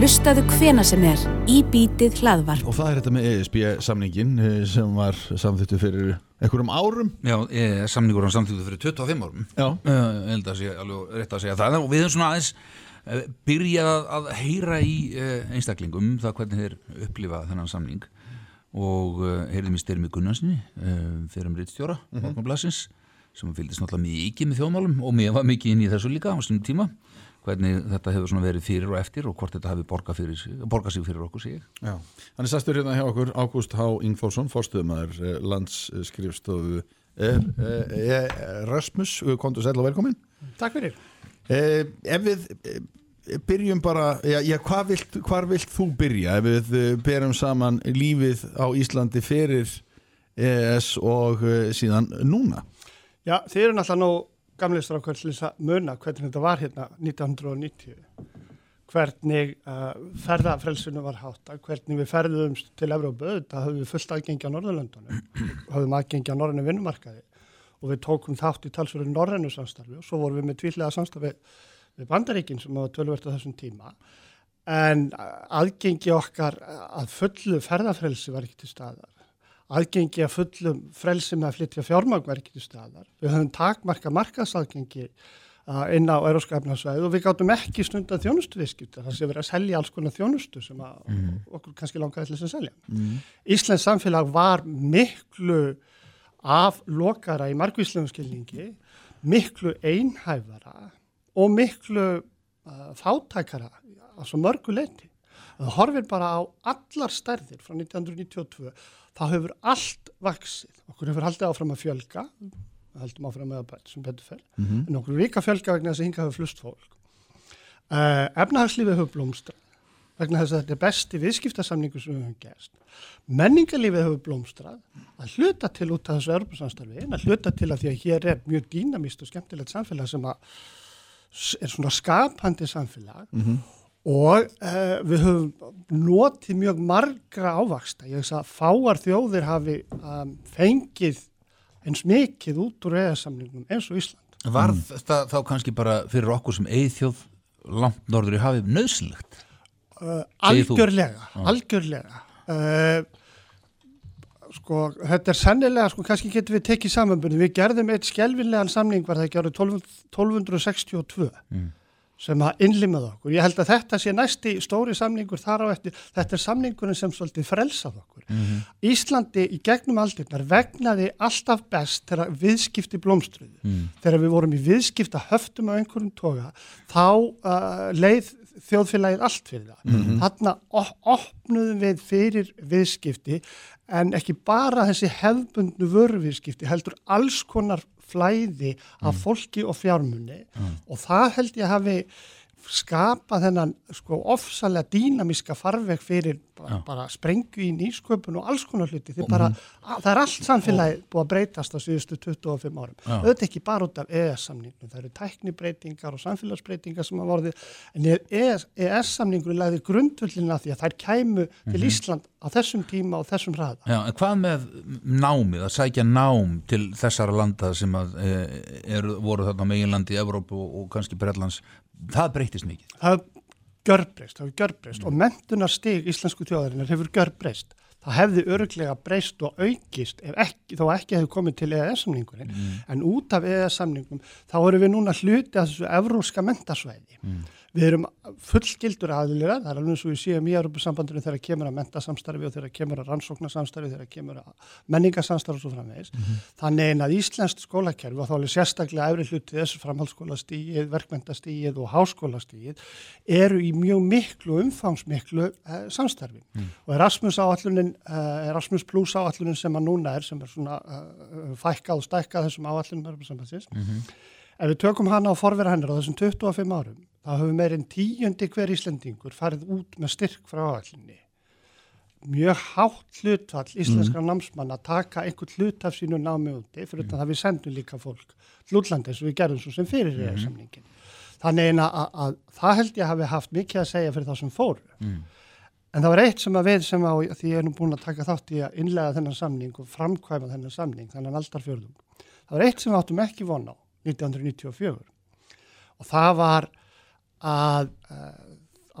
Hlustaðu hvena sem er í bítið hlaðvarp. Og það er þetta með ESB samningin eh, sem var samþýttu fyrir einhverjum árum. Já, e, samningur hann samþýttu fyrir 25 árum. Já. Uh, ég held að sé alveg rétt að segja það og við höfum svona aðeins uh, byrjað að, að heyra í uh, einstaklingum það hvernig þeir upplifa þennan samning og uh, heyrðum í styrmi Gunnarsinni uh, fyrir um Rittstjóra mm -hmm. Morgonblassins sem fylgist náttúrulega mikið með þjóðmálum og mér var mikið inn í þessu líka á svona tíma hvernig þetta hefur verið fyrir og eftir og hvort þetta hefur borgað, fyrir, borgað sig fyrir okkur sig. Já, hann er sastur hérna hjá okkur Ágúst H. Ingfólsson, fórstuðumæður eh, landsskrifstofu er, er, er Rasmus, kontur sæl og velkomin. Takk fyrir. Eh, ef við eh, byrjum bara, já, já hvar, vilt, hvar vilt þú byrja ef við eh, berum saman lífið á Íslandi fyrir ES og síðan núna? Já, þið eru náttúrulega nú þess að muna hvernig þetta var hérna 1990 hvernig uh, ferðafrelsinu var hátta, hvernig við ferðum til Evrópu, það höfum við fullt aðgengi á Norðurlöndunum, höfum aðgengi á Norðurnu vinnumarkaði. Og við tókum þátt í talsverðu Norðurnu samstarfi. Og svo vorum við með tvílega samstarfi við Bandaríkin sem var tölvert á þessum tíma. En aðgengi okkar að fullu ferðafrelsi var ekki til staðar aðgengi að fullum frelsi með að flytja fjármagverki til staðar. Við höfum takmarka markaðsaðgengi uh, inn á eroskapnarsvæðu og við gáttum ekki stund að þjónustu viðskipta þar sem erum að selja alls konar þjónustu sem mm. okkur kannski langaði til að selja. Mm. Íslands samfélag var miklu aflokara í margvíslegum skilningi, miklu einhæfara og miklu uh, fátækara á svo mörgu leiti. Það horfir bara á allar stærðir frá 1992 þá hefur allt vaksið. Okkur hefur haldið áfram að fjölga, við heldum áfram með að bæta sem betur fyrr, mm -hmm. en okkur líka fjölga vegna þess að hinga hefur flust fólk. Uh, efnahagslífið hefur blómstrað vegna þess að þetta er besti viðskiptasamningu sem við höfum gerst. Menningarlífið hefur blómstrað að hluta til út af þessu örbusamstarfi, en að hluta til að því að hér er mjög dýnamíst og skemmtilegt samfélag sem er svona skapandi samfélag mm -hmm og uh, við höfum notið mjög margra ávaksta ég veist að fáar þjóðir hafi um, fengið eins mikið út úr eðarsamlingum eins og Ísland. Var mm. þetta þá kannski bara fyrir okkur sem eithjóð langt norður í hafið nöðsynlegt? Uh, algjörlega algjörlega. Uh, sko þetta er sannilega sko kannski getur við tekið samanbyrði við gerðum eitt skjelvinlegan samling var það ekki árið 1262 mm sem að innlimað okkur. Ég held að þetta sé næsti stóri samningur þar á eftir, þetta er samningurinn sem svolítið frelsað okkur. Mm -hmm. Íslandi í gegnum aldirnar vegnaði alltaf best þegar viðskipti blómstruði. Mm. Þegar við vorum í viðskipta höftum á einhverjum toga, þá uh, leið þjóðfélagið allt fyrir það. Mm -hmm. Þannig opnuðum við fyrir viðskipti en ekki bara þessi hefbundnu vörviðskipti heldur alls konar flæði af mm. fólki og fjármunni mm. og það held ég hafi skapa þennan sko ofsalega dýnamiska farveg fyrir bara, bara sprengju í nýsköpun og alls konar hluti því bara, mm. að, það er allt samfélagi búið að breytast á síðustu 25 árum auðvitað ekki bara út af EES-samningnum það eru tæknibreitingar og samfélagsbreytingar sem hafa vorið, en EES-samningur er lagðið grundvöldina því að þær kæmu mm -hmm. til mhm. Ísland á þessum tíma og þessum ræða. Já, en hvað með námið, að sækja nám til þessara landa sem að, e, er, voru þarna meginlandi í Evrópu og, og kannski Breitlands það breytist mikið. Það görbreyst, það görbreyst mm. og mentunarstig íslensku tjóðarinnar hefur görbreyst. Það hefði öruglega breyst og aukist ekki, þó ekki hefði komið til EES-samningunni mm. en út af EES-samningum þá erum við núna hluti að þessu evróska mentasvæði. Mm. Við erum fullskildur aðlera, það er alveg eins og við séum í Europasambandinu þegar kemur að mentasamstarfi og þegar kemur að rannsóknarsamstarfi, þegar kemur að menningarsamstarfi og svo framvegis. Mm -hmm. Þannig að Íslenskt skólakerfi og þá er sérstaklega efri hluti þessu framhaldsskólastíið, verkmyndastíið og háskólastíið eru í mjög miklu umfangsmiklu eh, samstarfi. Mm. Og Erasmus áallunin, eh, Erasmus plus áallunin sem að núna er, sem er svona eh, fækkað og stækkað þessum áallunum Europasambandsins, mm -hmm. ef við tökum hana á forvera hennar á þessum 25 árum þá hefur meirinn tíundi hver Íslandingur farið út með styrk frá áallinni. Mjög hátt hlutfall íslenskra mm. námsmann að taka einhvern hlut af sínu námi úti fyrir mm. það við sendum líka fólk hlútlandi eins og við gerum svo sem fyrir mm. eða samningin. Þannig að, að, að það held ég hafi haft mikið að segja fyrir það sem fóru. Mm. En það var eitt sem að við sem á, því ég er nú búin að taka þátt í að innlega þennan samning og framkvæma þennan samning, þannig aldar fjörðum. Það var eitt sem við áttum ekki von á 1994 og það var að uh,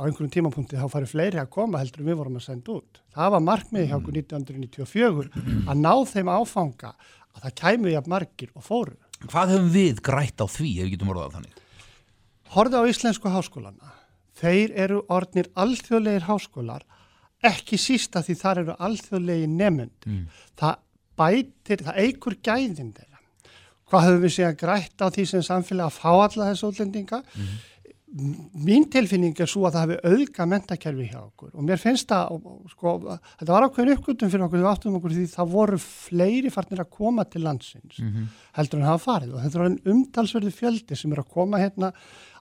á einhverjum tímapunkti þá fari fleiri að koma heldur við vorum að senda út. Það var markmiði hjá okkur 1994 að ná þeim áfanga að það kæmu jafn margir og fóru. Hvað höfum við grætt á því ef við getum orðað þannig? Horða á íslensku háskólana. Þeir eru orðnir alþjóðlegir háskólar, ekki sísta því þar eru alþjóðlegir nefnund. Mm. Það bætir, það eigur gæðin þeirra. Hvað höfum við síðan grætt á því sem samfélag að fá alla þessu útlendinga? Mín tilfinning er svo að það hefur auðga mentakerfi hjá okkur. Og mér finnst það, sko, þetta var ákveðin uppgötum fyrir okkur, við áttum okkur því það voru fleiri farnir að koma til landsins heldur en hafa farið. Og þetta er umtalsverði fjöldi sem er að koma hérna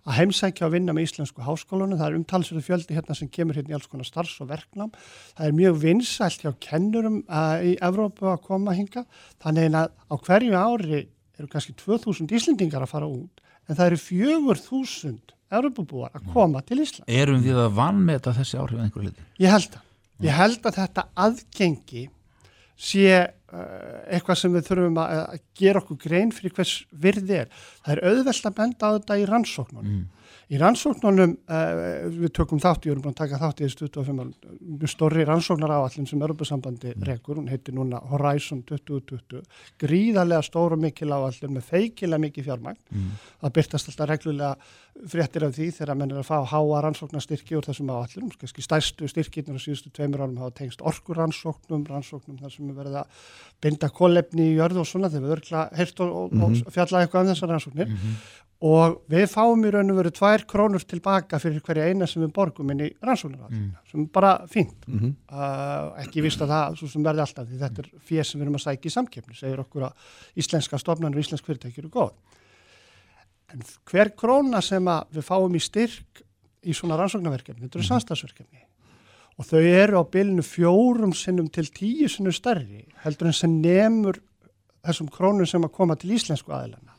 að heimsækja og vinna með íslensku háskólunum, það er umtalsverði fjöldi hérna sem kemur hérna í alls konar starfs og verknám, það er mjög vinsælt hjá kennurum uh, í Evrópu að koma hinga, þannig að á hverju ári eru kannski 2000 Íslendingar að fara út, en það eru 4000 Evrópubúar að koma til Ísland. Erum við að vannmeta þessi áhrif að einhverju liti? Ég held það. Ég held að þetta aðgengi sé uh, eitthvað sem við þurfum að, að gera okkur grein fyrir hvers virði er. Það er auðvelt að benda á þetta í rannsóknunum. Í rannsóknunum, uh, við tökum þátt, ég erum búin að taka þátt í þessu 25 ára, mjög stórri rannsóknar áallin sem Europasambandi rekur, hún heitir núna Horizon 2020, gríðarlega stór og mikil áallin með feikilega mikið fjármagn. Það byrtast alltaf reglulega fréttir af því þegar menn er að fá háa rannsóknarstyrki úr þessum áallum, kannski stærstu styrkirnir á síðustu tveimur árum hafa tengst orkurannsóknum, rannsóknum þar sem er verið að binda kólefni í jörðu og svona. Þegar við örgla heirt og, og, og fjalla eitthvað um þessar rannsóknir. Og við fáum í raun og veru tvær krónur tilbaka fyrir hverja eina sem við borgum inn í rannsóknaráðina, sem er bara fínt. Uh, ekki vist að það svo sem verði alltaf, því þetta er fér sem við erum að sækja í samkeppni, segir okkur að íslenska stofnanur og íslensk fyrirtæki eru góð. En hver króna sem við fáum í styrk í svona rannsóknarverkefni, þetta eru samstagsverkefni og þau eru á bylnu fjórum sinnum til tíu sinnum stærri heldur en sem nemur þessum krónum sem að koma til íslensku aðilana.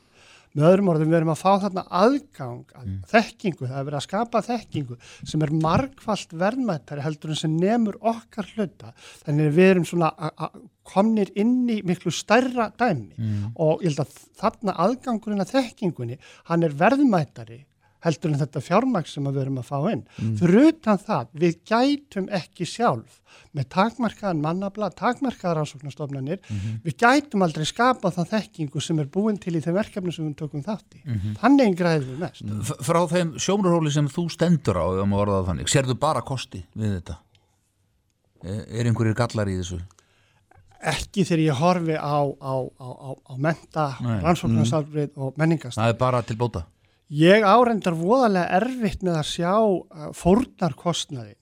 Með öðrum orðum við erum að fá þarna aðgang að þekkingu, það er verið að skapa þekkingu sem er margfalt verðmættari heldur en sem nemur okkar hluta. Þannig að við erum svona a- a- komnir inn í miklu stærra dæmi. Og ég held að þarna aðgangurinn að þekkingunni, hann er verðmættari heldur en þetta fjármagn sem við erum að fá inn. Fyrir utan það, við gætum ekki sjálf með takmarkaðan mannabla, takmarkaðar rannsóknarstofnanir, við gætum aldrei skapað það þekkingu sem er búin til í þeim verkefni sem við tökum þátt í. Þannig græðum við mest. F- Frá þeim sjómurhóli sem þú stendur á, ef maður orðað þannig, sérðu bara kosti við þetta? Er er einhverjir gallar í þessu? Ekki þegar ég horfi á, á, á, á, á menta, Nei. rannsóknarsafrið og menningast. Það er bara til bóta. Ég árendar voðalega erfitt með að sjá uh, fórnarkostnaði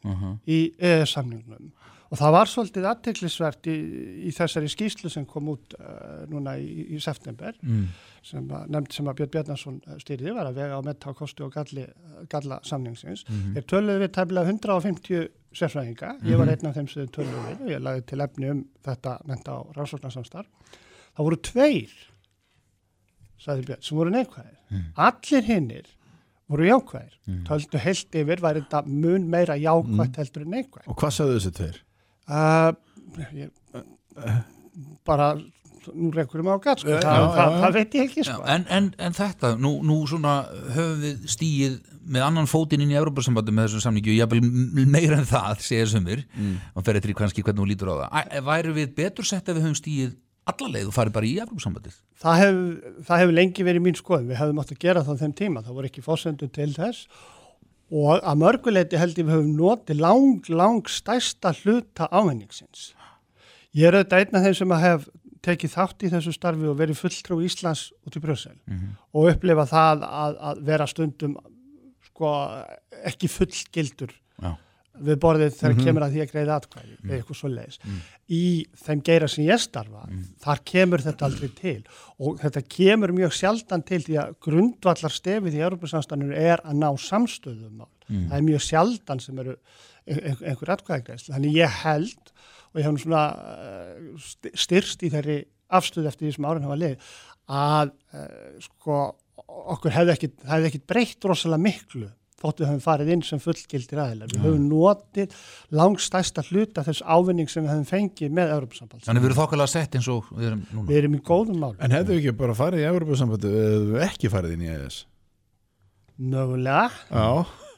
í EES-samningnum og það var svolítið aðteklisvert í, í þessari skýslu sem kom út uh, núna í, í september Mm. sem að, nefnd sem að Björn Bjarnason styrði var að vega á metta á kosti og galli, galla samningsins. Þeir töluðu við tæmlega 150 sérfræðinga, ég var einn af þeim sem þeir töluðu við og ég lagði til efni um þetta menta á rannsóknarsamstarf. Það voru tveir sagði Björn, sem voru neikvæðir. Allir hinnir voru jákvæðir. Töldu heilt yfir var þetta mun meira jákvætt heldur en neikvæð. Og hvað sagðu þessi tveir? Uh, ég, bara, nú reykur um á gatt, sko. Já, það, já, það, já. það veit ég ekki, Já, sko. en, en, en þetta, nú, nú svona höfum við stíið með annan fótinn inn í Evropasambandi með þessu samningi og jafnvel m- meira en það, segir sumir og fer eftir í kannski hvernig þú lítur á það. Væru við betur sett ef við höfum stíið alla leið og farið bara í Evropasambandið? Það hefur hef lengi verið mín skoðum. Við hefðum átt að gera það á þeim tíma. Það voru ekki fórsendur til þess. Og að mörguleiti held ég við höfum notið lang, lang stærsta hluta áhenningsins. Ég er auðvitað einn af þeim sem að hef tekið þátt í þessu starfi og verið fulltrú Íslands út í Brössel og upplifa það að, að vera stundum sko, ekki fullgildur. Við borðið þegar kemur að því að greiða atkvæði eða eitthvað svo leiðis. Í þeim geira sem ég starfa, þar kemur þetta aldrei til og þetta kemur mjög sjaldan til því að grundvallar stefið í Európa-samstanninu er að ná samstöðum mál. Það er mjög sjaldan sem eru ein- einhver atkvæðagreisla. Þannig ég held og ég hef svona st- styrst í þeirri afstöð eftir því sem árin hafa lið að uh, sko okkur hefði ekkit, hefði ekkit breytt rosalega miklu þóttu við höfum farið inn sem fullgildir aðeinar. Við höfum notið langstæsta hluta þess ávinning sem við höfum fengið með Európa-samband. Þannig við erum þokkalega sett eins og við erum núna. Við erum í góðum mál. En hefðu ekki bara farið í Evropasambandi eða hefðu ekki farið inn í ES? Mögulega. Já,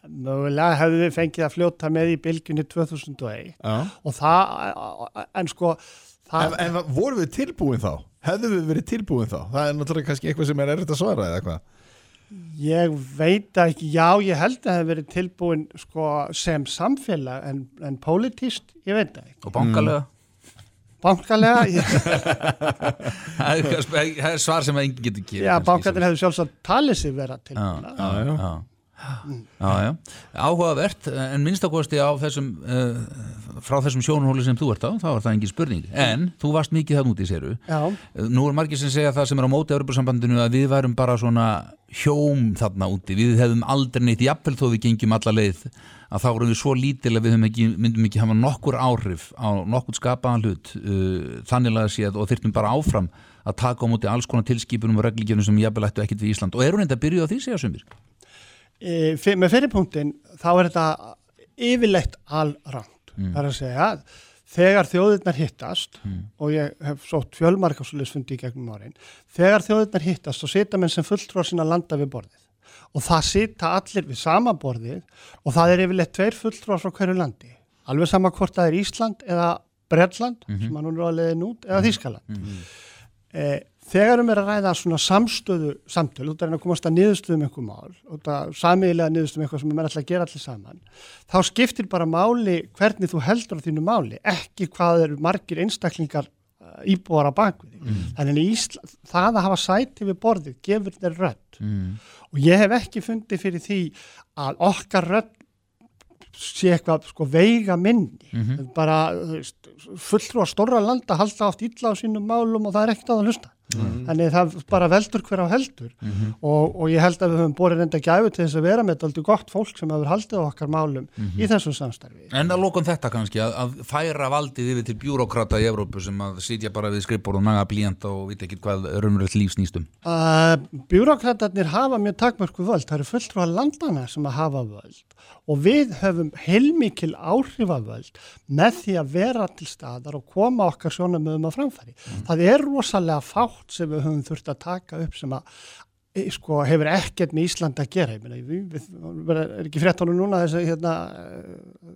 mögulega hefðu við fengið að fljóta með í bylgjunni 2001 Já. og það, en sko En, það, en vorum við tilbúin þá? Hefðum við verið tilbúin þá? Það er náttúrulega kannski eitthvað sem er erfitt að svara eða hvað? Ég veit ekki, já ég held að það hefði verið tilbúin sko sem samfélag en, en pólitíst, ég veit ekki. Og bankalega. Bankalega, ég, það er, það er svar sem enginn getur gefið já bankalega hefði sjálfsagt talið sig vera tilbúin já, já, já. Áhugavert, en minnstakosti á þessum uh, frá þessum sjónhóli sem þú ert á, þá er það engin spurning. En þú varst mikið þann út í séru já, nú er margir sem segja það sem er á móti Európa-sambandinu að við værum bara svona hjóm þarna úti, við hefðum aldrei neitt jafnvel þó við gengjum alla leið að þá vorum við svo lítil að við ekki, myndum ekki hafa nokkur áhrif á nokkur skapaðan hlut uh, þannig að séð og þyrftum bara áfram að taka á móti alls konar tilskipunum og reglíkjunum e, fyr, með fyrirpunktin þá er þetta yfirleitt alrangt, það er að segja þegar þjóðirnar hittast og ég hef sótt fjölmarkasulisfundi í gegnum árin, þegar þjóðirnar hittast og sita menn sem fulltrúar sína landa við borðið. Og það sita allir við sama borðið og það er yfirleitt tveir fulltrúar frá hverju landi. Alveg sama hvort það er Ísland eða Bretland sem að nú er á leiðin út eða Þískaland eh, þegar um er að ræða svona samstöðu samtöl, út af að komast að niðurstöðum einhver mál, samiðilega niðurstöðum eitthvað sem er alltaf að gera allir saman þá skiptir bara máli hvernig þú heldur á þínu máli, ekki hvað eru margir einstaklingar uh, íbúar á bakvið mm. þannig að Ísla, það að hafa sæti við borðið gefur þér rödd. Mm. og ég hef ekki fundið fyrir því að okkar rödd sé eitthvað sko veiga minni. Bara þú veist, fulltrú að stórra landa halda oft illa á sínum málum og það er ekkert á það að hlusta þannig það bara veldur hver á heldur. Og, og ég held að við höfum borið reynda gæfu til þess að vera með aldrei gott fólk sem hefur haldið okkar málum í þessum samstarfi. En að lókum þetta kannski, að, að færa valdið yfir til bjúrókrata í Evrópu sem að sitja bara við skrippbór og naga blíjant og vita ekki hvað raunverulegt líf snýst um. Uh, Bjúrokratarnir hafa mjög takmörku völd, það eru fulltrúa landana sem að hafa völd. Og við höfum heilmikil áhrifavöld með því að vera til staðar og koma okkar sjónamöðum að framfæri. Það er rosalega fátt sem við höfum þurft að taka upp sem að sko, hefur ekkert með Ísland að gera. Ég meina, við, við, er ekki fréttónu núna þess að hérna, eh,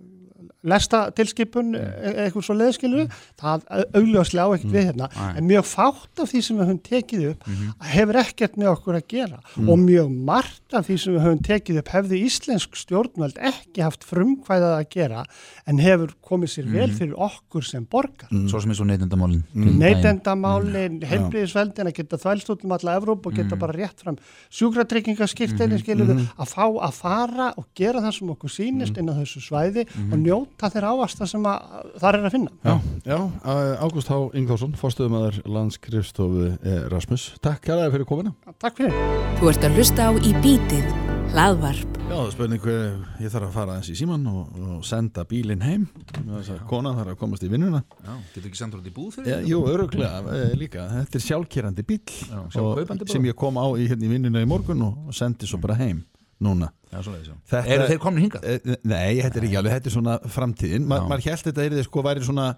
lesta tilskipun e- eitthvað svo leðskilu það augljóslega á ekkert við hérna. Nei. en mjög fátt af því sem við höfum tekið upp hefur ekkert með okkur að gera. Og mjög margt af því sem við höfum tekið upp hefði íslensk stjórnvöld ekki haft frumkvæðað að gera en hefur komið sér vel fyrir okkur sem borgar. Svo sem er svo neytendamálin. neytendamálin, heilbriðisveldin að geta þvælst út um alla Evróp og geta bara rétt fram sjúkratryggingaskirtinni skilur við að fá að fara og gera það sem okkur sýnist inn á þessu svæði og njóta þeirra ávasta sem að þar er að finna. Já, já Ágúst H. Ingþórsson, fórstuðumæður landskrifstofu Rasmus. Takk kærlega fyrir komina. Takk fyrir. Þú ert að hlusta á Í bítið, hlaðvarp. Já, það er spurning hver ég þarf að fara aðeins í síman og, og senda bílinn heim. Þess að Konan þarf að komast í vinnuna. Já, getur ekki sendur út í búð fyrir Já, jú, öruglega, eh, líka. Þetta er sjálfkerandi bíl Já, og, sem ég kom á í, hérna, í vinnuna í morgun og, og sendi svo bara heim núna. Já. Þetta- Eru þeir komin hingað? Eh, Nei, þetta er ekki alveg, þetta er svona framtíðin. Ma, maður held þetta er sko væri svona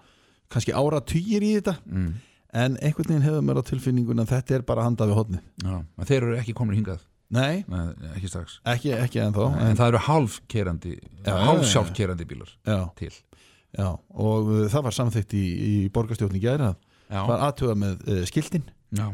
kannski ára týjir í þetta Mm. en einhvern veginn hefur maður á tilfinningun að þetta er bara handað við hodni. Já, en þeir eru ekki komin hingað, Nei, Nei, ekki strax. ekki, ekki ennþá. En það eru hálfkerandi, Já, hálfsjálfkerandi bílar Já, til. já, og uh, það var samþykkt í, í borgarstjórni gæra Já, var aðtuga með uh, skiltin já,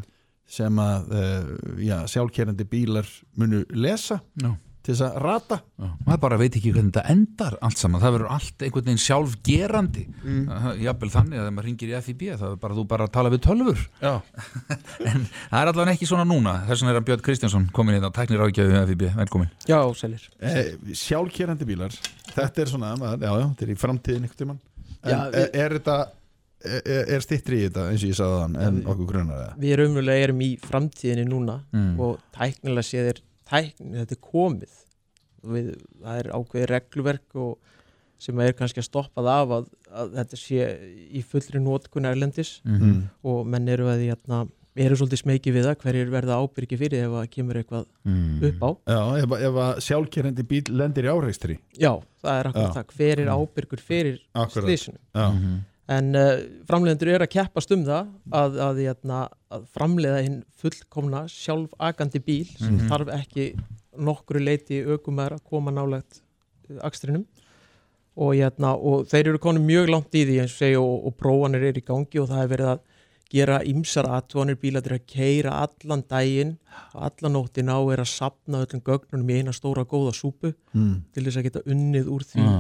sem að uh, já, sjálfkerandi bílar munu lesa já. Til þess að rata. Já, maður bara veit ekki hvernig þetta endar allt saman, það verður allt einhvern veginn sjálfgerandi. Mm. jafnvel þannig að þegar maður ringir í FIB það er bara þú bara að tala við tölfur Já, en það er allavega ekki svona núna. Þess vegna er að Björn Kristjánsson komin inn á tæknir ágjöfu FIB, velkomin Já, sælir. eh, sjálfkerandi bílar. Þetta er svona, já, já, þetta er í framtíðin einhvern tímann. En Já, við- er, er þetta er, er stittri í þetta eins og ég sagði þann en okkur grunar það? Við erum umverulega erum Mm. tækni, þetta er komið. Við, það er ákveðið regluverk og sem er kannski að stoppað af að, að þetta sé í fullri nótkun erlendis mm. og menn eru að því að eru svolítið smekið við það hverjir verða ábyrgi fyrir ef að kemur eitthvað Mm. upp á. Já, ef, ef að sjálfkerandi bíl lendir í áreikstri Já, það er akkur Já. það. Hver er ábyrgur fyrir Akkurat. slísinu? Já, Mhm. En uh, framleiðendur eru að keppast um það að, að, að, að framleiða hinn fullkomna sjálfagandi bíl sem Mhm. þarf ekki nokkru leiti aukumæður að koma nálægt uh, akstrinum og, hérna, og þeir eru konum mjög langt í því eins og segja og, og prófanir eru í gangi og það er verið að gera ymsar aðtónir bílatir að keira allan daginn allan nóttina og er að sapna öllum gögnunum í eina stóra góða súpu mm. til þess að geta unnið úr því Já,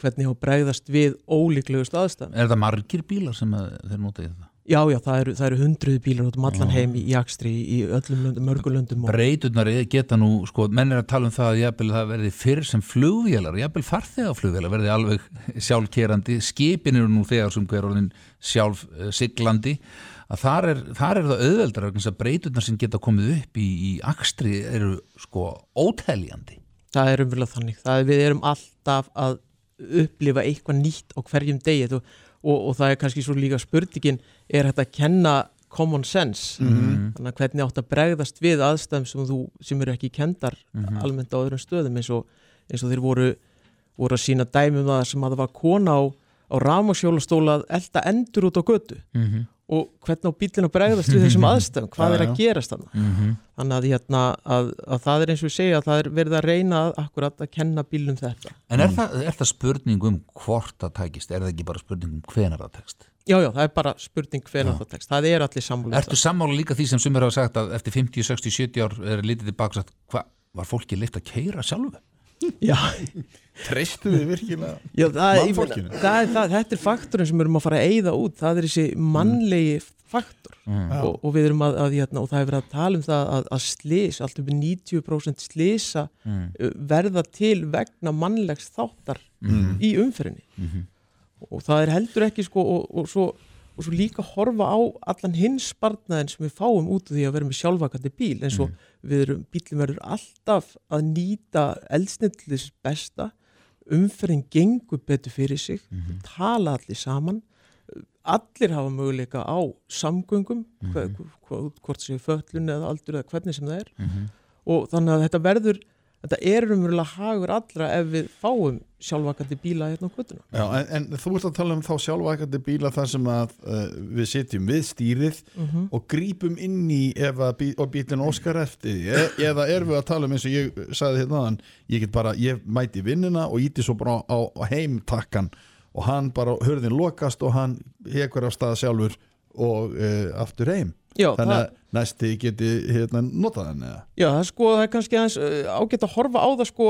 hvernig þá bregðast við ólíklegust aðstæðum. Er það margir bílar sem þeir nota í þetta? Já, já, það eru, það eru hundruði bílar út um allan heim í, í akstri í öllum löndum, mörgum löndum Breyturnar geta nú, sko, menn er að tala um það að jafnvel það verði fyrr sem flugvélar jafnvel farþegaflugvélar verði alveg sjálfkerandi, skipin eru nú þegar sem hver orðin sjálf uh, siglandi, að þar er, þar er það auðveldar vegna þess að breyturnar sem geta komið upp í, í akstri eru sko óteljandi það er umverulega þannig. Það er, við erum alltaf að upplifa eitthvað nýtt á hverjum degi og, og, og það er kannski svo líka spurningin er þetta að kenna common sense Mhm. þannig að hvernig átt að bregðast við aðstæðum sem, þú, sem eru ekki kendar Mhm. almennt á öðrum stöðum eins og, eins og þeir voru, voru að sína dæmum það sem að það var kona á, á rámasjólastóla að elda endur út á götu mm -hmm. Og hvernig á bílinn að bregðast við þessum aðstæðum hvað Já, er já. að gerast þannig Mhm. þannig að, hérna, að, að það er eins og ég segja að það er verið að reyna akkurat að kenna bílum þetta En er, það, er það spurning um hvort það tækist, er það ekki bara spurning um hvenar það tekst? já já, það er bara spurning hvenær það tekst það er allir sammála um Ertu sammála líka því sem sumir hafa sagt að eftir 50, 60, 70 ár er litið tilbaka hvað, var fólki leitt að keira sjálfu? Já, Treystu við virkilega já, það, Mannfólkinu? það, er það, þetta er faktorinn sem við erum að fara að eyða út það er þessi mannlegi faktor Mm. Og, og við erum að, að hérna, og það hefur verið að tala um það að, að slís, allt um 90% slísa Mm. verða til vegna mannlegs þáttar Mm. í umferðinni Mhm. og það er heldur ekki sko og, og, svo, og svo líka horfa á allan hins spartnaðin sem við fáum út af því að vera með sjálfvakandi bíl eins og við erum, bílum verður alltaf að nýta eldsnillis besta umferðin gengur betur fyrir sig tala allir saman allir hafa möguleika á samgöngum hva, hva, hvort séu föllun eða aldur eða hvernig sem það er. Mhm. og þannig að þetta verður þetta er umverulega hagur allra ef við fáum sjálfvakandi bíla hérna á kvötuna Já, en, en þú ert að tala um þá sjálfvækandi bíla þar sem að uh, við sitjum við stýrið mm og grípum inn í ef að bí, bílinn óskar eftir því. E eða erum við að tala um eins og ég sagði hérna þann, ég get bara, ég mæti vinnuna og íti svo bara á, á heimtakkan og hann bara, hörðin lokast og hann hekur af stað sjálfur og uh, aftur heim Já, þannig það, að næsti geti hérna notað hann eða? Já, það er sko það er kannski aðeins uh, ágætt að horfa á það sko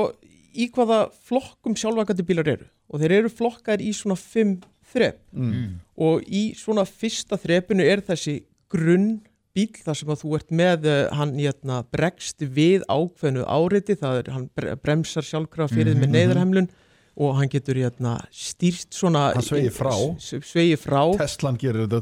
í hvaða flokkum sjálfvakandi bílar eru. Og þeir eru flokkar í svona fimm þrep. Mm. og í svona fyrsta þrepinu er þessi grunn bíl þar sem að þú ert með uh, hann hérna, bregst við ákveðnu áriti. Það er hann bre- bremsar sjálfkrafa fyrir mm með neyðarhemlun og hann getur hérna, stýrt svona sveigir frá. sveigi frá Teslan gerir þetta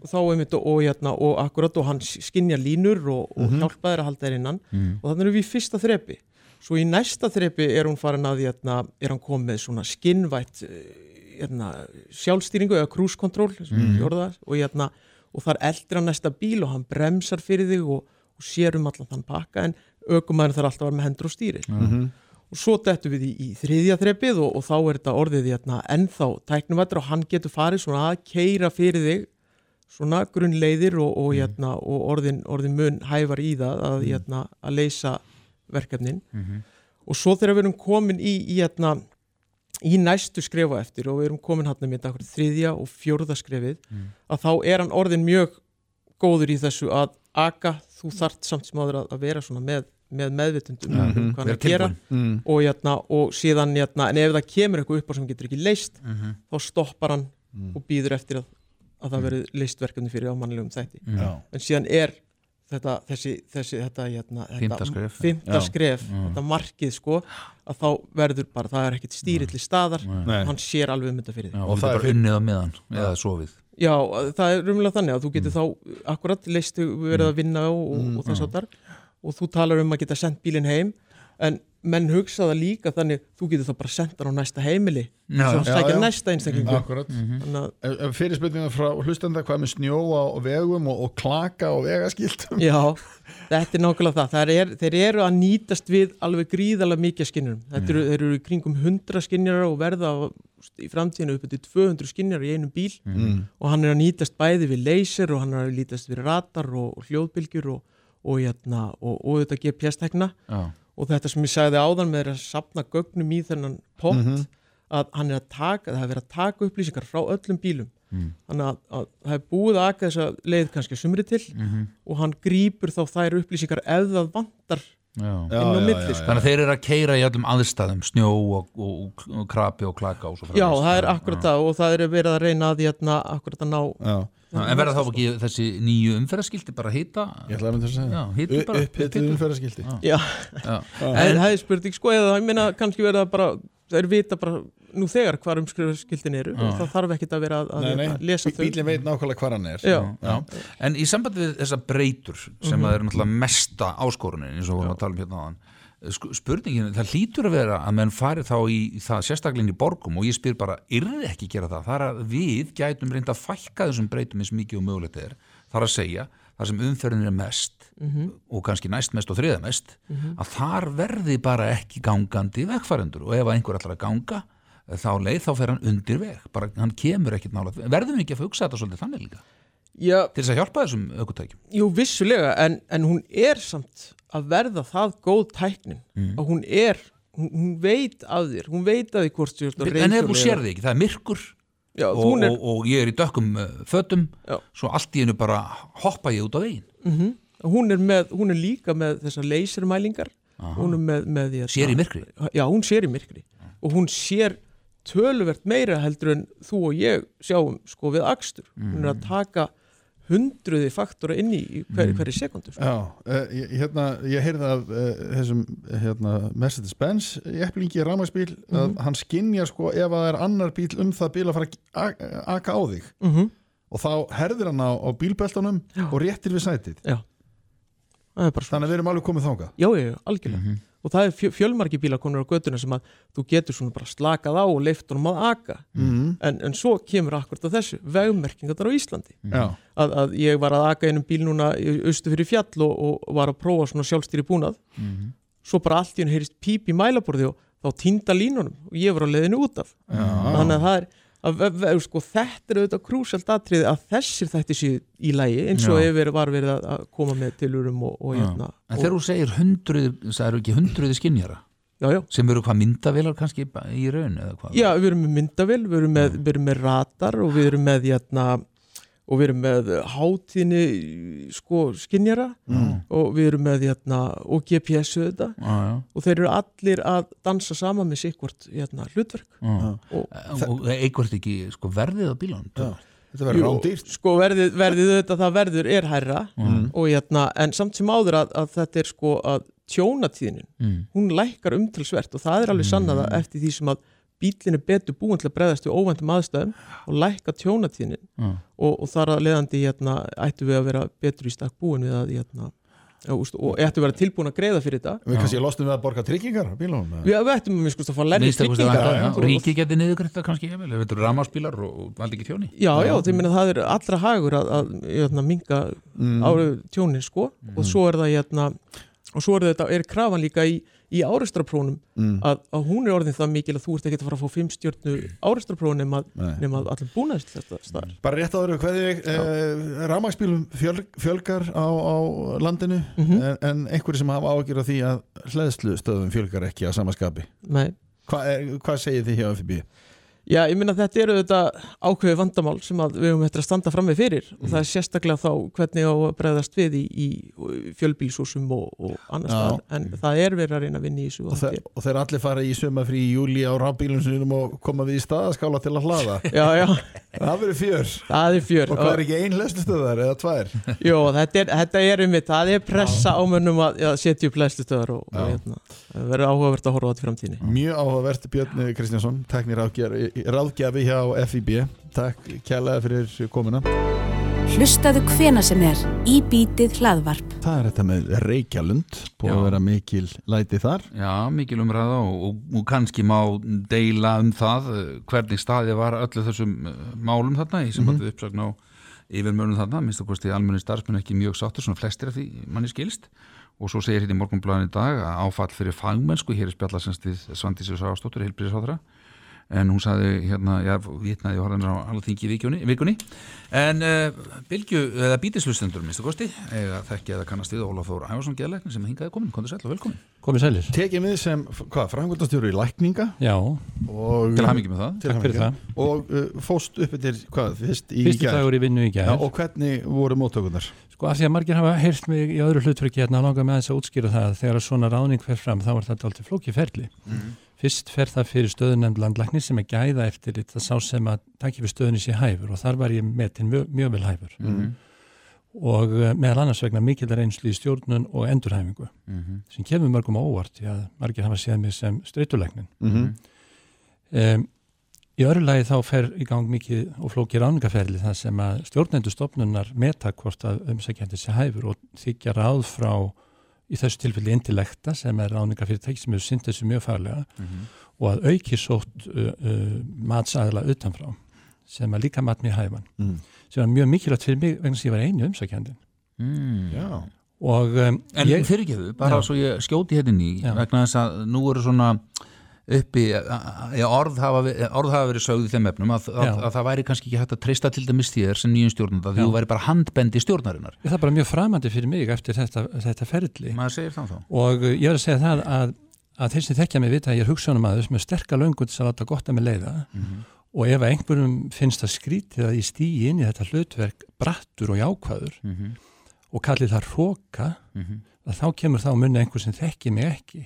og þá einmitt og, og, hérna, og akkurat og hann skinja línur og, og Mhm. hjálpa þér að halda þér innan Mm. og þannig erum við í fyrsta þrepi svo í næsta þrepi er hún farin að hérna, er hann komið svona skinnvætt eh, hérna, sjálfstýringu eða cruise control sem Mhm. mm. það, og, hérna, og þar eldir hann næsta bíl og hann bremsar fyrir þig og, og sér um allan þann pakka en aukumæður þarf alltaf að vera með hendur og stýri Mhm. Og svo dettum við í, í þriðja þrepið og, og þá er þetta orðið hérna, ennþá tæknuvættur og hann getur farið svona að keira fyrir þig svona grunnleiðir og, og, hérna, og orðin, orðin mun hæfar í það að, hérna, að leysa verkefnin. Mhm. og svo þegar við erum komin í, í, hérna, í næstu skrefa eftir og við erum komin hann með þetta þriðja og fjórða skrefið að þá er hann orðin mjög góður í þessu að aga þú þart samt sem áður að, að vera svona með, með meðvitundum um Mhm. hvað hann er að gera. Mm. og, hérna, og síðan hérna, en ef það kemur eitthvað upp á sem getur ekki leist Mhm. þá stoppar hann Mm. og býður eftir að, að það verður leist verkefni fyrir ámannlegum þætti Mm. En síðan er þetta þessi, þessi þetta, hérna, Fimmta þetta Já. skref Mm. þetta markið sko að þá verður bara, það er ekkit stýrill í staðar Nei. hann sér alveg um þetta fyrir því Og og það það er er unnið á meðan eða sofið Já, það er rumlega þannig að þú getur þá akkurat leistu verið að vinna og, Mm, og þess áttar og þú talar um að geta sendt bílinn heim en menn hugsa það líka þannig þú getur þá bara sendt hann á næsta heimili. Sem sækja næsta einstaklingu Akkurat. Þannig að Fyrirspurningar frá hlustenda hvað með snjó á vegum og, og klaka og vegaskiltum? Já, þetta er nákvæmlega það. er, þeir eru að nýtast við alveg gríðarlega mikið. Þetta eru, þeir eru í kringum 100 skinnjarar og verða á- í framtíðinu upp til 200 skinnjarar í einum bíl. Mm. og hann er að nýtast bæði við laser og hann er að nýtast við radar og, og hljóðbylgjur og, og, hérna, og, og þetta GPS-tekna Já, og þetta sem ég sagði áðan með að sapna gögnum í þennan pott Mhm. að hann er að taka, það er verið að taka upplýsingar frá öllum bílum þannig að, að það er búið að aka þessa leið kannski að sumri til og hann grípur þá þær upplýsingar ef það vantar Já. Já, inn á já, milli, já, sko. já. Þannig að þeir eru að keira í öllum aðstæðum snjó og, og, og krapi og klaka og svo Já, framvegis. það er akkurat það og það er verið að reyna að hérna, akkurat að ná Já, Já, En verða þá ekki þessi nýju umferðarskildi bara hýta ég ætla að mynda að segja Já, hittu bara- Upphitið umferðarskildi Já, Já. en það er spurning sko eða ég meina kannski verið að bara þeir vita bara nú þegar hvar umskrifskildin eru og það þarf ekkit að vera að, að, Nei, nei, að lesa þau. bílinn veit nákvæmlega hvar hann er. Já. Já. En í sambandi við þessa breytur sem Mhm. að er náttúrulega mesta áskorunin eins og vorum að tala um hérna áðan Sk- spurningin, það hlýtur að vera að menn fari þá í það sérstaklega inn í borgum og ég spyr bara, yrði ekki gera það? Er að við gætum reynda að fækka þessum breytum eins mikið og mögulegt er þar að segja, þar sem umferðin er mest Mhm. og kannski næst mest og þriða mest að þar verði bara ekki gangandi vegfærendur og ef einhver ætlar að ganga þá leið þá fer hann undir veg. Bara hann kemur ekkit nála verðum við ekki að hugsa þetta svolítið þannig líka? Já, til þess að hjálpa þessum aukutækjum jú, vissulega en, en hún er samt að verða það góð tæknin Mm. og hún er, hún, hún veit af þér hún veit að því hvort þú ert á en ef reiðhjóli sér þig ekki, það er myrkur Já, og, hún er, og, og ég er í dökkum uh, fötum Já. svo allt í hennu bara hoppa ég út á veginn. Mm hún er með hún er líka með þessar lasermælingar. Hún er með, með því að sér í myrkri? Já, hún sér í myrkri. Og hún sér töluvert meira heldur en þú og ég sjáum sko við akstur. Hún er að taka hundruði faktora inn í í hver, hverju sekundu sko. Já, uh, hérna, ég heyrði af uh, þessum hérna, Mercedes-Benz epplingi rafmæksbíl að hann skinjar sko ef að það er annar bíl um það bíl að fara að aka á þig. Mm -hmm. og þá herðir hann á, á bílbeltunum og réttir við sætið. Já. Er þannig að við erum alveg komið þangað. Já, já, já, algjörlega og það er fjö, fjölmargi bílar konur á götuna sem að þú getur svona bara slakað á og leift honum að aka. Mm. en, en svo kemur akkurat á þessu vegmerkingar á Íslandi. Já, að, að ég var að aka einum bíl núna í austu fyrir fjall og, og var að prófa svona sjálfstýri búnað. Svo bara allt í henni heyrist píp í mælaborði og þá týnda línunum og ég var á leiðinu út af. Já. þannig að það er að, ve- ve- sko, þetta er auðvitað krúsalt atriði að þessir þætti séu í lægi eins og ef verið- var verið að- að koma með tilurum og, og hérna en þegar þú segir hundruð, það eru ekki hundruði skinjara já, já. sem eru hvað myndavilar kannski í raun eða hvað? Já, við erum með myndavél, við erum með, við erum með radar og við erum með hérna, og við erum með hátíðni sko skinjara og við erum með hérna, og GPS auðvitað já, já, og þeir eru allir að dansa saman með sikkvort hérna, hlutverk. Já. og og eitthvað ekki sko, verðið á bílunum. Þetta verður rándýrt. sko verðið, verðið auðvitað það verður er hærra. Og hérna, en samt sem áður að, að þetta er sko að tjónatíðinin, mm. hún lækkar umtalsvert. Og það er alveg sannað að eftir því sem að bílinn er betur búin til að bregðast við óvæntum aðstæðum og lækka tjónatíðinin Já. og, og þar að leiðandi hérna, ættu við að vera betur í stakk búin við að hérna, já, úst, og ættu að vera tilbúin að greiða fyrir þetta. Við kannski lostum við að borga tryggingar á bílunum eða? við, við ættum að, sko, að fá Minnsta kosti tryggingar. og- Ríki geti niðurgriðta kannski rammarspílar og, og valdi ekki þjóni Já, já, minna það er allra hagur að, að jötna, minga mm. árið tjónin sko. Og svo er það jötna, og svo er þetta, er krafan líka í, í áreistraprónum Mm. að, að hún er orðin það mikil að þú ert ekki að fara að fá fimm stjórnu áreistraprófum nema, nema að allir búnaðist þetta staðar. Bara rétt áður hverði eh, rafmæksbílum fjöl, fjölgar á, á landinu Mhm. en, en einhverju sem hafa ágjör af því að hleðslu stöðum fjölgar ekki á sama skapi Nei. Hva, er, Hvað segir þið hjá FB? Já, ég minna þetta eru þetta ákveði vandamál sem að við höfum eftir að standa fram með fyrir. Og það er sérstaklega þá hvernig á að bregðast við í, í fjölbílsúsum og, og annars Já. staðar en það er verið að reyna að vinna í þessu Og, og og þeir allir fara í sumafrí í júli á rafbílum sinum og koma við í staðaskála til að hlaða. Já, já, Það verður fjör. Það er fjör. Og hvað er ekki ein hleðslustöðar eða tvær? Jó, þetta er, þetta er um það er pressa á mönnum að já, setja upp læslustöðar og, hérna, verður áhugavert að horfa á þetta í framtíðinni. Mjög áhugavert Björn Kristjánsson, teknir ráðgjafi, ráðgjafi hjá FIB Takk kærlega fyrir komuna Hlustaðu hvena sem er í bítið hlaðvarp. Það er þetta með Reykjalund búið Já. að vera mikil læti þar Já, mikil umræða og, og, og kannski má deila um það eh, hvernig staðið var öllu þessum eh, málum þarna í sem mm -hmm. uppsagn á yfirmörnum þarna, minnst að kosti almenni starfsmenn ekki mjög sáttur, svona flestir af því manni skilst og svo segir hérna í morgunblæðin í dag að áfall fyrir fagmennsku, hér er spjallasens við Svandísi Sáastóttur, heilbríðisháðra en hún saði hérna, já, vitnaði og horfðan á alþingi vikunni, vikunni. en uh, Bilgju, eða bítislustendur minnstu kosti, eða þekki eða kannast við Ólaf Þór Ævarsson geðleikni sem hingaði komin, kontur sæl og velkomin Komið sælir. Tekið við sem, hvað, framkvæmdastjóru í lækninga Já, og til hamingi með það fyrir hamingju. og uh, fóst upp til, hvað, fyrst í fyrsti gær dagur í vinnu í Já, gær. og hvernig voru móttökunar? Sko af því að margir hafa heyrt mig í öðru hlutverki hérna langar með þess að útskýra það að þegar svona ráðning fer fram þá er þetta alltaf flóki ferli. Fyrst fer það fyrir stöðunemnd landlækni sem er gæða eftir þetta sá sem að takja við stöðunni sér hæfur og þar var ég metin mjög, mjög vel hæfur Mhm. og uh, meðal annars vegna mikil reynslu í stjórnun og endurhæfingu Mhm. sem kemur mörgum á óvart því að margir hafa séð mig sem streytulæknin. Mm -hmm. Um, í öðru lagi þá fer í gang mikið og flókir ráningaferli það sem að stjórnendur stopnunar meta hvort að umsækjandi sé hæfur og þykja ráð frá í þessu tilfelli intellekta sem er ráningafyrirtæki sem hefur synt þessu mjög farlega Mhm. og að auki sótt uh, uh, matsaðla utanfrá sem að líka mat mjög hæfan Mm. sem var mjög mikilvægt fyrir mig vegna þess að ég var einu umsækjandi Mm. Já, og um, En ég, fyrir ekki þau, bara Já. svo ég skjóti hérna inn í vegna þess að nú eru svona uppi, ja, orð, hafa, orð hafa verið sögð í þeim efnum að, að, að það væri kannski ekki hægt að treysta til dæmis þér sem nýjum stjórnanda því þú væri bara handbendi stjórnarinnar. Það er bara mjög framandi fyrir mig eftir þetta, þetta ferli. Og uh, ég verð að segja það að, að þeir sem þekkja mig vita að ég er hugsanum aður sem er sterka löngun til að láta gott að mig leiða. Og ef einhverjum finnst það skrítið að ég stýi inn í þetta hlutverk brattur og jákvæður mm -hmm. og kalli það hróka að þá kemur þá munni einhver sem þekki mig ekki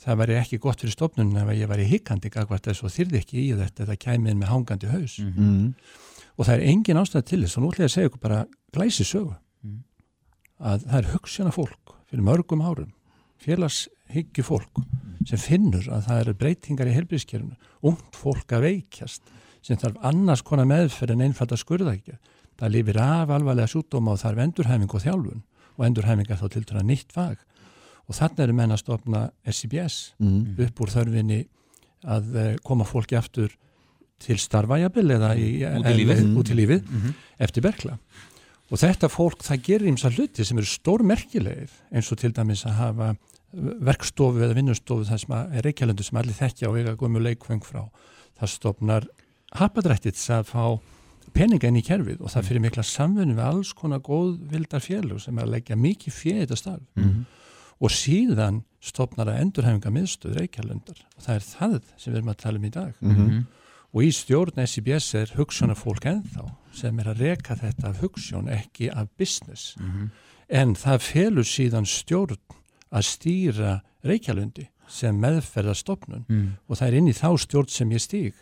það væri ekki gott fyrir stofnunum ef ég væri hikkandi gagvart þess og þyrði ekki í þetta eða kæmi inn með hangandi haus. Mm. og það er engin ástæð til þess og nú ætla ég að segja ykkur bara glæsi sögu. Mhm. að það er hugssjana fólk fyrir mörgum árum félagshyggju fólk sem finnur að það eru breytingar í helbriðskerfunu ungt fólk að veikjast sem þarf annars konar meðferð en einfalda skurðækja það lifir af alvarlega sjúkdóma og þarf endurhæfing og þjálfun. Og endurhæfing er þá til dæra nýtt fag og þannig eru menn að stopna SCBS Mm. upp úr þörfinni að eh, koma fólki aftur til starfajabil eða í, Út í lífið. en- út í lífið Mhm. eftir berkla og þetta fólk það gerir ímsa hluti sem eru stórmerkilegir eins og til dæmis að hafa verkstofu eða vinnustofu það sem er reykjalöndu sem allir þekkja og eiga gömu leikfeng frá það stopnar hapadrættið að fá peninga inn í kerfið og það fyrir mikla samfunni við alls konar góðvildar félug sem er að leggja mikið fyrir þetta starf Mhm. Og síðan stopnar að endurhæfinga miðstöð reykjalöndar og það er það sem við erum að tala um í dag Mm. og í stjórn SIBS er hugssjónafólk ennþá sem er að reka þetta af hugssjón ekki af business Mhm. en það felur síðan stjórn að stýra Reykjalundi sem meðferðastofnun Mm. og það er inn í þá stjórn sem ég stíg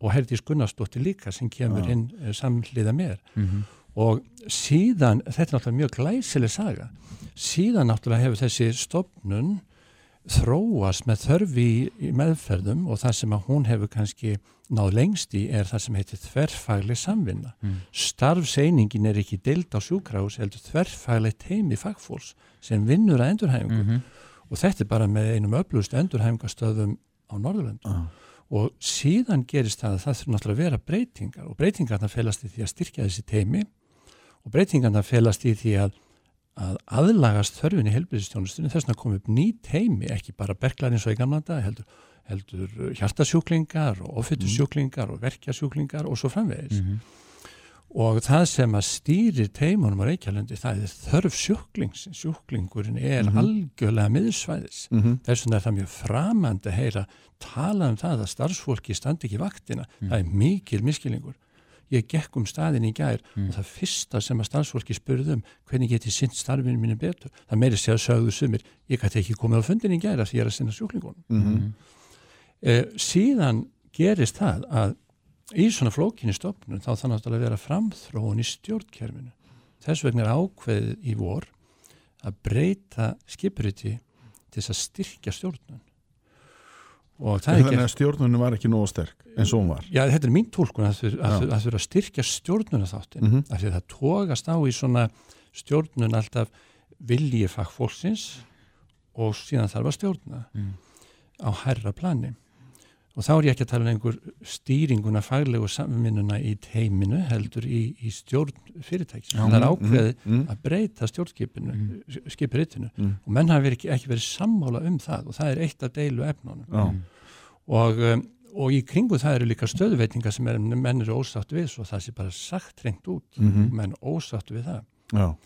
og Herdís Gunnarsdóttir líka sem kemur Já. inn eh, samhliða mér Mhm. Og síðan, þetta er náttúrulega mjög glæsileg saga, síðan náttúrulega hefur þessi stofnun þróast með þörfi í, meðferðum og það sem að hún hefur kannski náð lengst í er það sem heitir þverfagleg samvinna. Mm. Starfseiningin er ekki deild á sjúkrahús, heldur þverfagleg teimi fagfólks sem vinnur að endurhæfingu Mhm. og þetta er bara með einum öflust endurhæfingastöðum á Norðurlönd Ah. og síðan gerist það að það þurfa náttúrulega að vera breytingar og breytingarna felast í því að styrkja þessi teimi og breytingarna felast í því að, að aðlagast þörfin í helbriðistjónustunni þess að koma upp ný teimi, ekki bara berklar eins og í gamla dag, heldur, heldur hjartasjúklingar og ofittusjúklingar og verkjasjúklingar og svo framvegis. Mhm. og það sem að stýrir teimunum á Reykjalundi, það er þörf sjúklings sjúklingurinn er algjörlega miðsvæðis. Mhm. þess vegna er það mjög framandi að heyra tala um það að starfsfólki standi ekki vaktina, það er mikil miskilingur ég gekk um staðin í gær og það fyrsta sem að starfsfólki spurði um hvernig get ég sinnt starfinu mínu betur? Það meiri sé að sögðu sumir ég gæti ekki komið á fundin í gær af því ég er að sinna sjúklingunum. Mhm. eh, síðan gerist það að í svona flókinni stofnun þá þannig að vera framþróun í stjórnkerfinu. Þess vegna er ákveðið í vor að breyta skipuriti til þess að styrkja stjórnun. það Þannig að stjórnunum var ekki nógu sterk eins og hún var Já, þetta er mín tólkun að þurfa Já. að, styrkja stjórnuna þáttin Mhm. af því að það tókast á í svona stjórnun alltaf vilji fagfólksins og síðan þarf að stjórna Mm. á herra plani og þá er ég ekki að tala um einhver stýringuna faglegu samvinnuna í teiminu heldur í, í stjórn fyrirtækis Já. það er ákveðið Mhm. að breyta stjórnskipinu Mm. mm. skipuritinu Mm. og menn hafi ekki, ekki verið sammála um það og það er eitt af deilu efnunum og um, og í kringu það eru líka stöðuveitingar sem er, menn eru ósátt við svo það sé bara sagt reynd út Mhm. menn ósátt við það Já,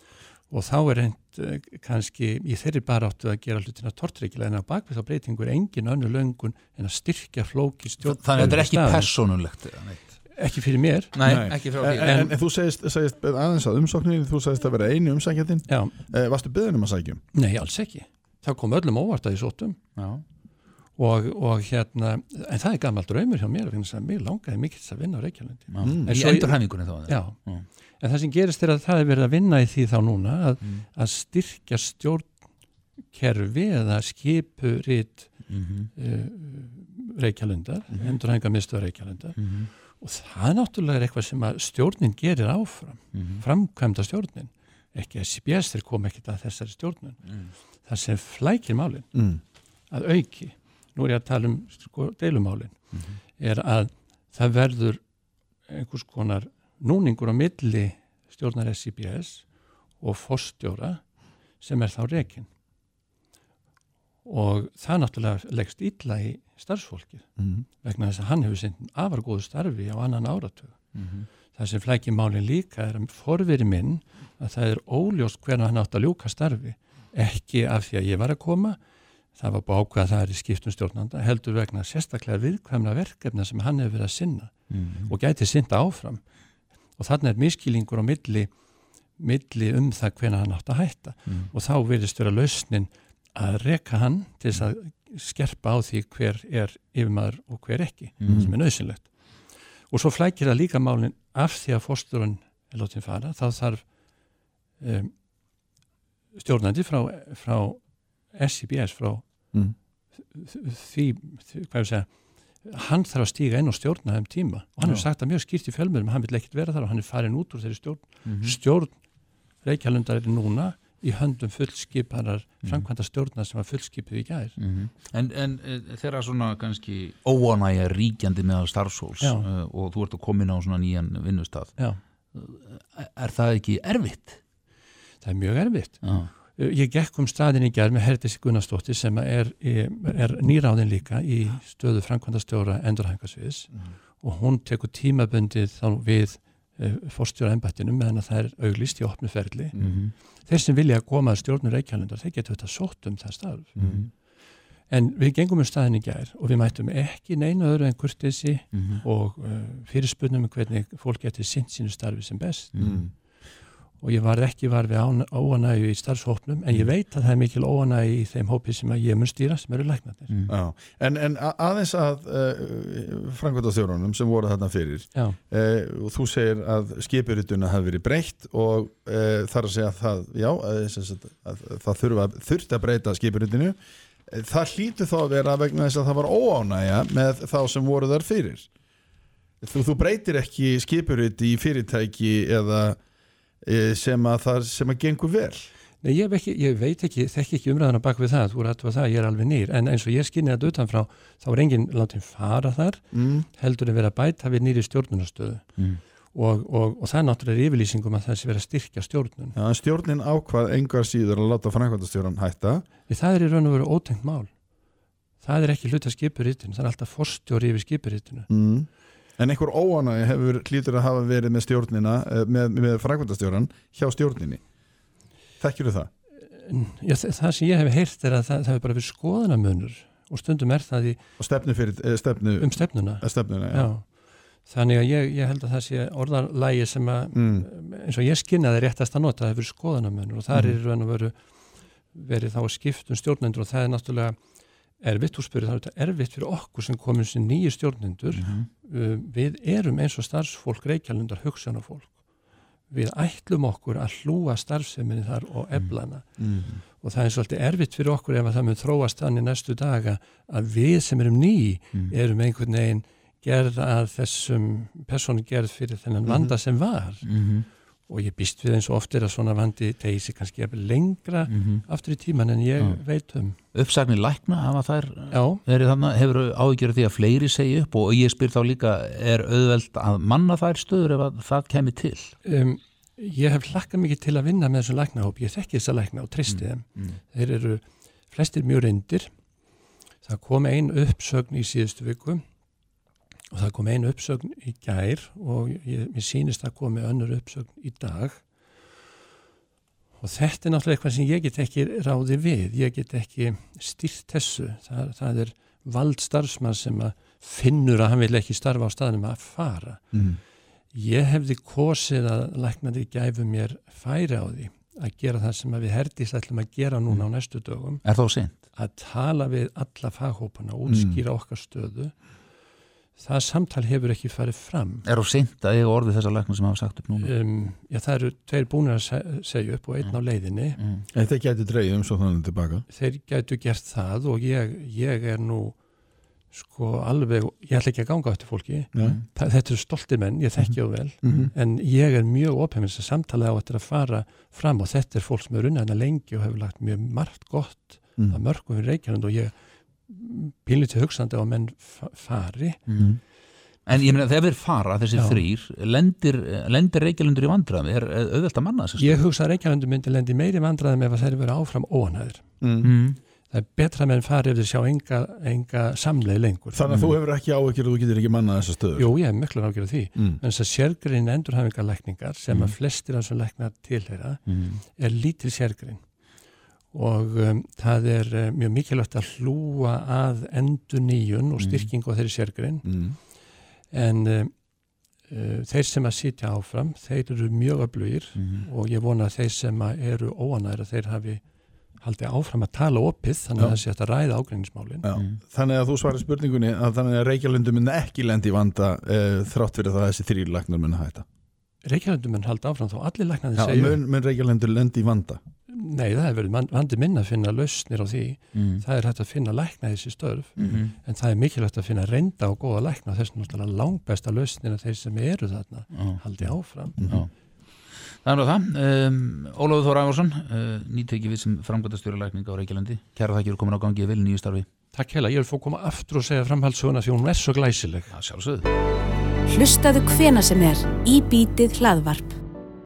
og þá er reynd uh, kannski í þeirri bara áttu að gera hlutina tortryggila en að bakvið þá breytingu er engin önnu löngun en að styrkja flóki stjórn Þannig að þetta er ekki persónulegt eða neitt. ekki fyrir mér Nei, Nei. ekki frá en, því en, en þú segist, segist aðeins að umsókninni, þú segist að vera einu umsækjandinn, já, eh, varstu byggðin um að sækjum? nei alls ekki það kom öllum óvart að ég sóttum Já. Og, og hérna en það er gammal draumur hjá mér mér langaði mikill að vinna á Já. Mm. Í endurhæfingunni þá já, Mm. en það sem gerist er að það er verið að vinna í því þá núna að, Mm. að styrkja stjórnkerfi eða skipuritt Mhm. uh, Reykjalundar, mm -hmm. endurhænga miðstöð Reykjalundar Mhm. og það náttúrulega er eitthvað sem að stjórnin gerir áfram, Mhm. framkvæmda stjórnin ekki að þeir kom ekkert að þessari stjórnun Mm. það sem flækir málin Mm. að auki, nú er ég að tala um sko, deilumálin, Mhm. er að það verður einhvers konar núningur á milli stjórnar SCBS og forstjóra sem er þá rekin og það náttúrulega leggst illa í starfsfólkið Mm. vegna þess að hann hefur sinn afar góðu starfi á annan áratug. Mhm. Það sem flækir málinn líka er að forveri minn að það er óljóst hvernig hann átt að ljúka starfi. Ekki af því að ég var að koma, það var búið ákveð að það er í skiptum stjórnanda, heldur vegna sérstaklega viðkvæmna verkefna sem hann hefur verið að sinna Mhm. og gæti sinna áfram. Og þannig er miskýlingur á milli, milli um það hvernig hann átt að hætta. Mhm. Og þá virðist vera lausnin að reka hann til þess að skerpa á því hver er yfirmaður og hver ekki Mhm. sem er nöðsynlegt. Og svo flækir það líka málinn af því að fórsturinn er látið fara, þá þarf um, stjórnandi frá, frá SCBS, frá Mm. því, hvað ég segja, hann þarf að stíga inn og stjórna þeim tíma og hann hefur sagt það mjög skýrt í fjölmjörnum, hann vil ekkert vera þar og hann er farin út úr þeirri stjórn. Mhm. Stjórn Reykjalundar er núna í höndum fullskiparar Mhm. framkvæmda stjórnar sem var fullskipið í gær. Mhm. En, en e, þeirra svona kannski óanægja ríkjandi meðal starfsfólks Já. uh, og þú ert að koma inn á svona nýjan vinnustaf Já, er það ekki erfitt? það er mjög erfitt. Já. Ég gekk um staðin í gerð með Herdis Gunnarsdóttir sem er, er nýráðin líka í stöðu framkvæmdastjóra endurhængasviðs og hún tekur tímabundið þá við uh, fórstjóra embættinu meðan að það er auglist í opnu ferli. Mhm. Þeir sem vilja að koma að stjórnur Reykjalundar, þeir getur þetta sótt um það starf. Mhm. En við gengum um staðin í gerð og við mættum ekki neina öðru en kurtesi Mhm. og uh, fyrirspunum um hvernig fólk getur sint sínu starfi sem best. Og ég var ekki var við án- óanægju í starfshópnum en ég veit að það er mikil óanægju í þeim hópi sem að ég mun stýra sem eru læknarnir. Mhm. Já. En, en aðeins að uh, framkvæmdastjórunum sem voru þarna fyrir Já, uh, og þú segir að skipurituna hafi verið breytt og uh, þar að segja að það, já, að, að, það þurfa, þurfti að breyta skipuritinu það hlýtur þá að vera vegna þess að það var óánægja með þá sem voru þar fyrir þú, þú breytir ekki skipuriti í fyrirtæki eða sem að það sem að gengur vel Nei, ég, ekki, ég veit ekki, þekki ekki umræðana bak við það, þú rættu að það, ég er alveg nýr en eins og ég skinni þetta utanfrá, þá er enginn látið fara þar, mm. heldur að vera að bæta við nýri stjórnunastöðu Mhm. og, og, og það er náttúrulega yfirlýsingum að það sé vera styrkja stjórnun. En stjórnin ákvað engar síður að láta framkvæmdastjóran hætta Því það er í raun og veru ótengt mál. Það er ekki hluta skipuritinu, það er alltaf forstjóri yfir skipuritinu. mm. En einhver óanægi hefur hlýtur að hafa verið með stjórnina eh, með, með framkvæmdastjóran hjá stjórninni þekkir það? Já, þa- það sem ég hef heyrt er að það, það er bara við skoðanamunur og stundum er það í, og stefnu fyrir eh, stefnu, um stefnuna. eh, stefnuna já. Já. Þannig að ég, ég held að það sé orðarlægi sem að, Mm. eins og ég skinnaði réttast að nota, það hefur skoðanamunur og það Mhm. er verið þá að skiptum stjórnendur og það er náttúrulega erfitt úr spyrir, það er þetta erfitt fyrir okkur sem komum sem nýju stjórnendur Mhm. uh, við erum eins og starfsfólk reykjalundar hugsanafólk við ætlum okkur að hlúa starfseminni þar og eflana Mm. og það er svolítið erfitt fyrir okkur ef að það mun þróast þannig næstu daga að við sem erum ný Mhm. erum einhvern veginn gerð að þessum persónu gerð fyrir þennan vanda sem var Mhm. Og ég býst við eins og oft er að svona vandi tegi sig kannski lengra Mhm. aftur í tíman en ég Já. veit um. Uppsagnir lækna hafa þær þannig, hefur af því að fleiri segja upp? Og ég spyr þá líka er auðvelt að manna þær stöður ef að það kemur til? Um, ég hef hlakkað mikið til að vinna með þessum læknahóp, ég þekki þessa lækna og tristi þeim. mm. þeir eru flestir mjög reyndir. Það kom ein uppsögn í síðustu viku og það kom einu uppsögn í gær og ég, mér sýnist að komi önnur uppsögn í dag. Og þetta er náttúrulega eitthvað sem ég get ekki ráði við, ég get ekki styrt þessu, það, það er vald starfsmann sem að finnur að hann vil ekki starfa á staðnum að fara. Mm. ég hefði kosið að læknandi gæfu mér færi á því að gera það sem að við herdist ætlum að gera núna á næstu dögum. Er að tala við alla faghópana útskýra okkar stöðu það samtal hefur ekki farið fram Er þá sent að ég orði þessa lækna sem hafa sagt upp núna? um, já, það eru tveir búinir að se- segja upp og einn á leiðinni Mm. Þetta gæti dreigð um svo þannig tilbaka þeir gætu gert það og ég, ég er nú sko alveg, ég ætla ekki að ganga eftir fólki Nei. Þa, þetta eru stoltir menn, ég þekki á vel Mhm. en ég er mjög opheimins að samtala á eftir að fara fram og þetta er fólk sem er unnæðina lengi og hefur lagt mjög margt gott Mm. að mörgum fyrir Reykjavík og ég pínlítið hugsandi á að menn fa- fari Mm. En ég meina þegar þeir fara, þessi Já. þrýr lendir, lendir reykjalundur í vandræðum er auðvelt að manna þessu ég hugsa að Reykjavík myndi lendi meiri vandræðum ef þeir vera áfram óanæður Mm. mm. það er betra að menn fari ef þeir sjá enga, enga samleið lengur Þannig að þú hefur ekki áhyggjur og þú getur ekki mannað þessa stöður Jú, ég hef miklu nákvæmlega því mm. en þess að sérgrein endurhæfingarlækningar sem Mm. að flestir af þessum læknar tilheyra Mm. er lítil sérgrein og um, það er um, mjög mikilvægt að hlúa að endur nýjun og Mm. styrkingu á þeirri sérgrein Mm. en um, uh, þeir sem að sitja áfram þeir eru mjög öflugir Mm. og ég vona að þeir sem að eru óanæra þeir hafi haldið áfram að tala opið þannig Já. að það sé að ræða ágreiningsmálin Já. Mm. Þannig að þú svarir spurningunni að þannig að Reykjalundu myndi ekki lendi í vanda uh, þrátt fyrir það að þessi þrýr læknar myndi hætta Reykjavíndum en halda áfram þá allir læknaði Já, segja mun, mun Nei það hefur verið vandi minna að finna lausnir á því Mm. það er hægt að finna lækna í þessi störf Mm. en það er mikilvægt að finna reynda og góða lækna þess er náttúrulega langbesta lausnir að þeir sem eru þarna Já. haldi áfram Já. Það er nú það um, Ólafur Þór Ævarsson uh, nýtekið við sem framgætastjóri lækning á Reykjalandi Kæra þakkir komin á gangi í vil nýju starfi Takk heila, ég vil fá að koma aftur og segja framhaldssöguna því hún er svo glæsileg Já, sjálfsögðu Hlustaðu hvena sem er í bítið hlaðvarp.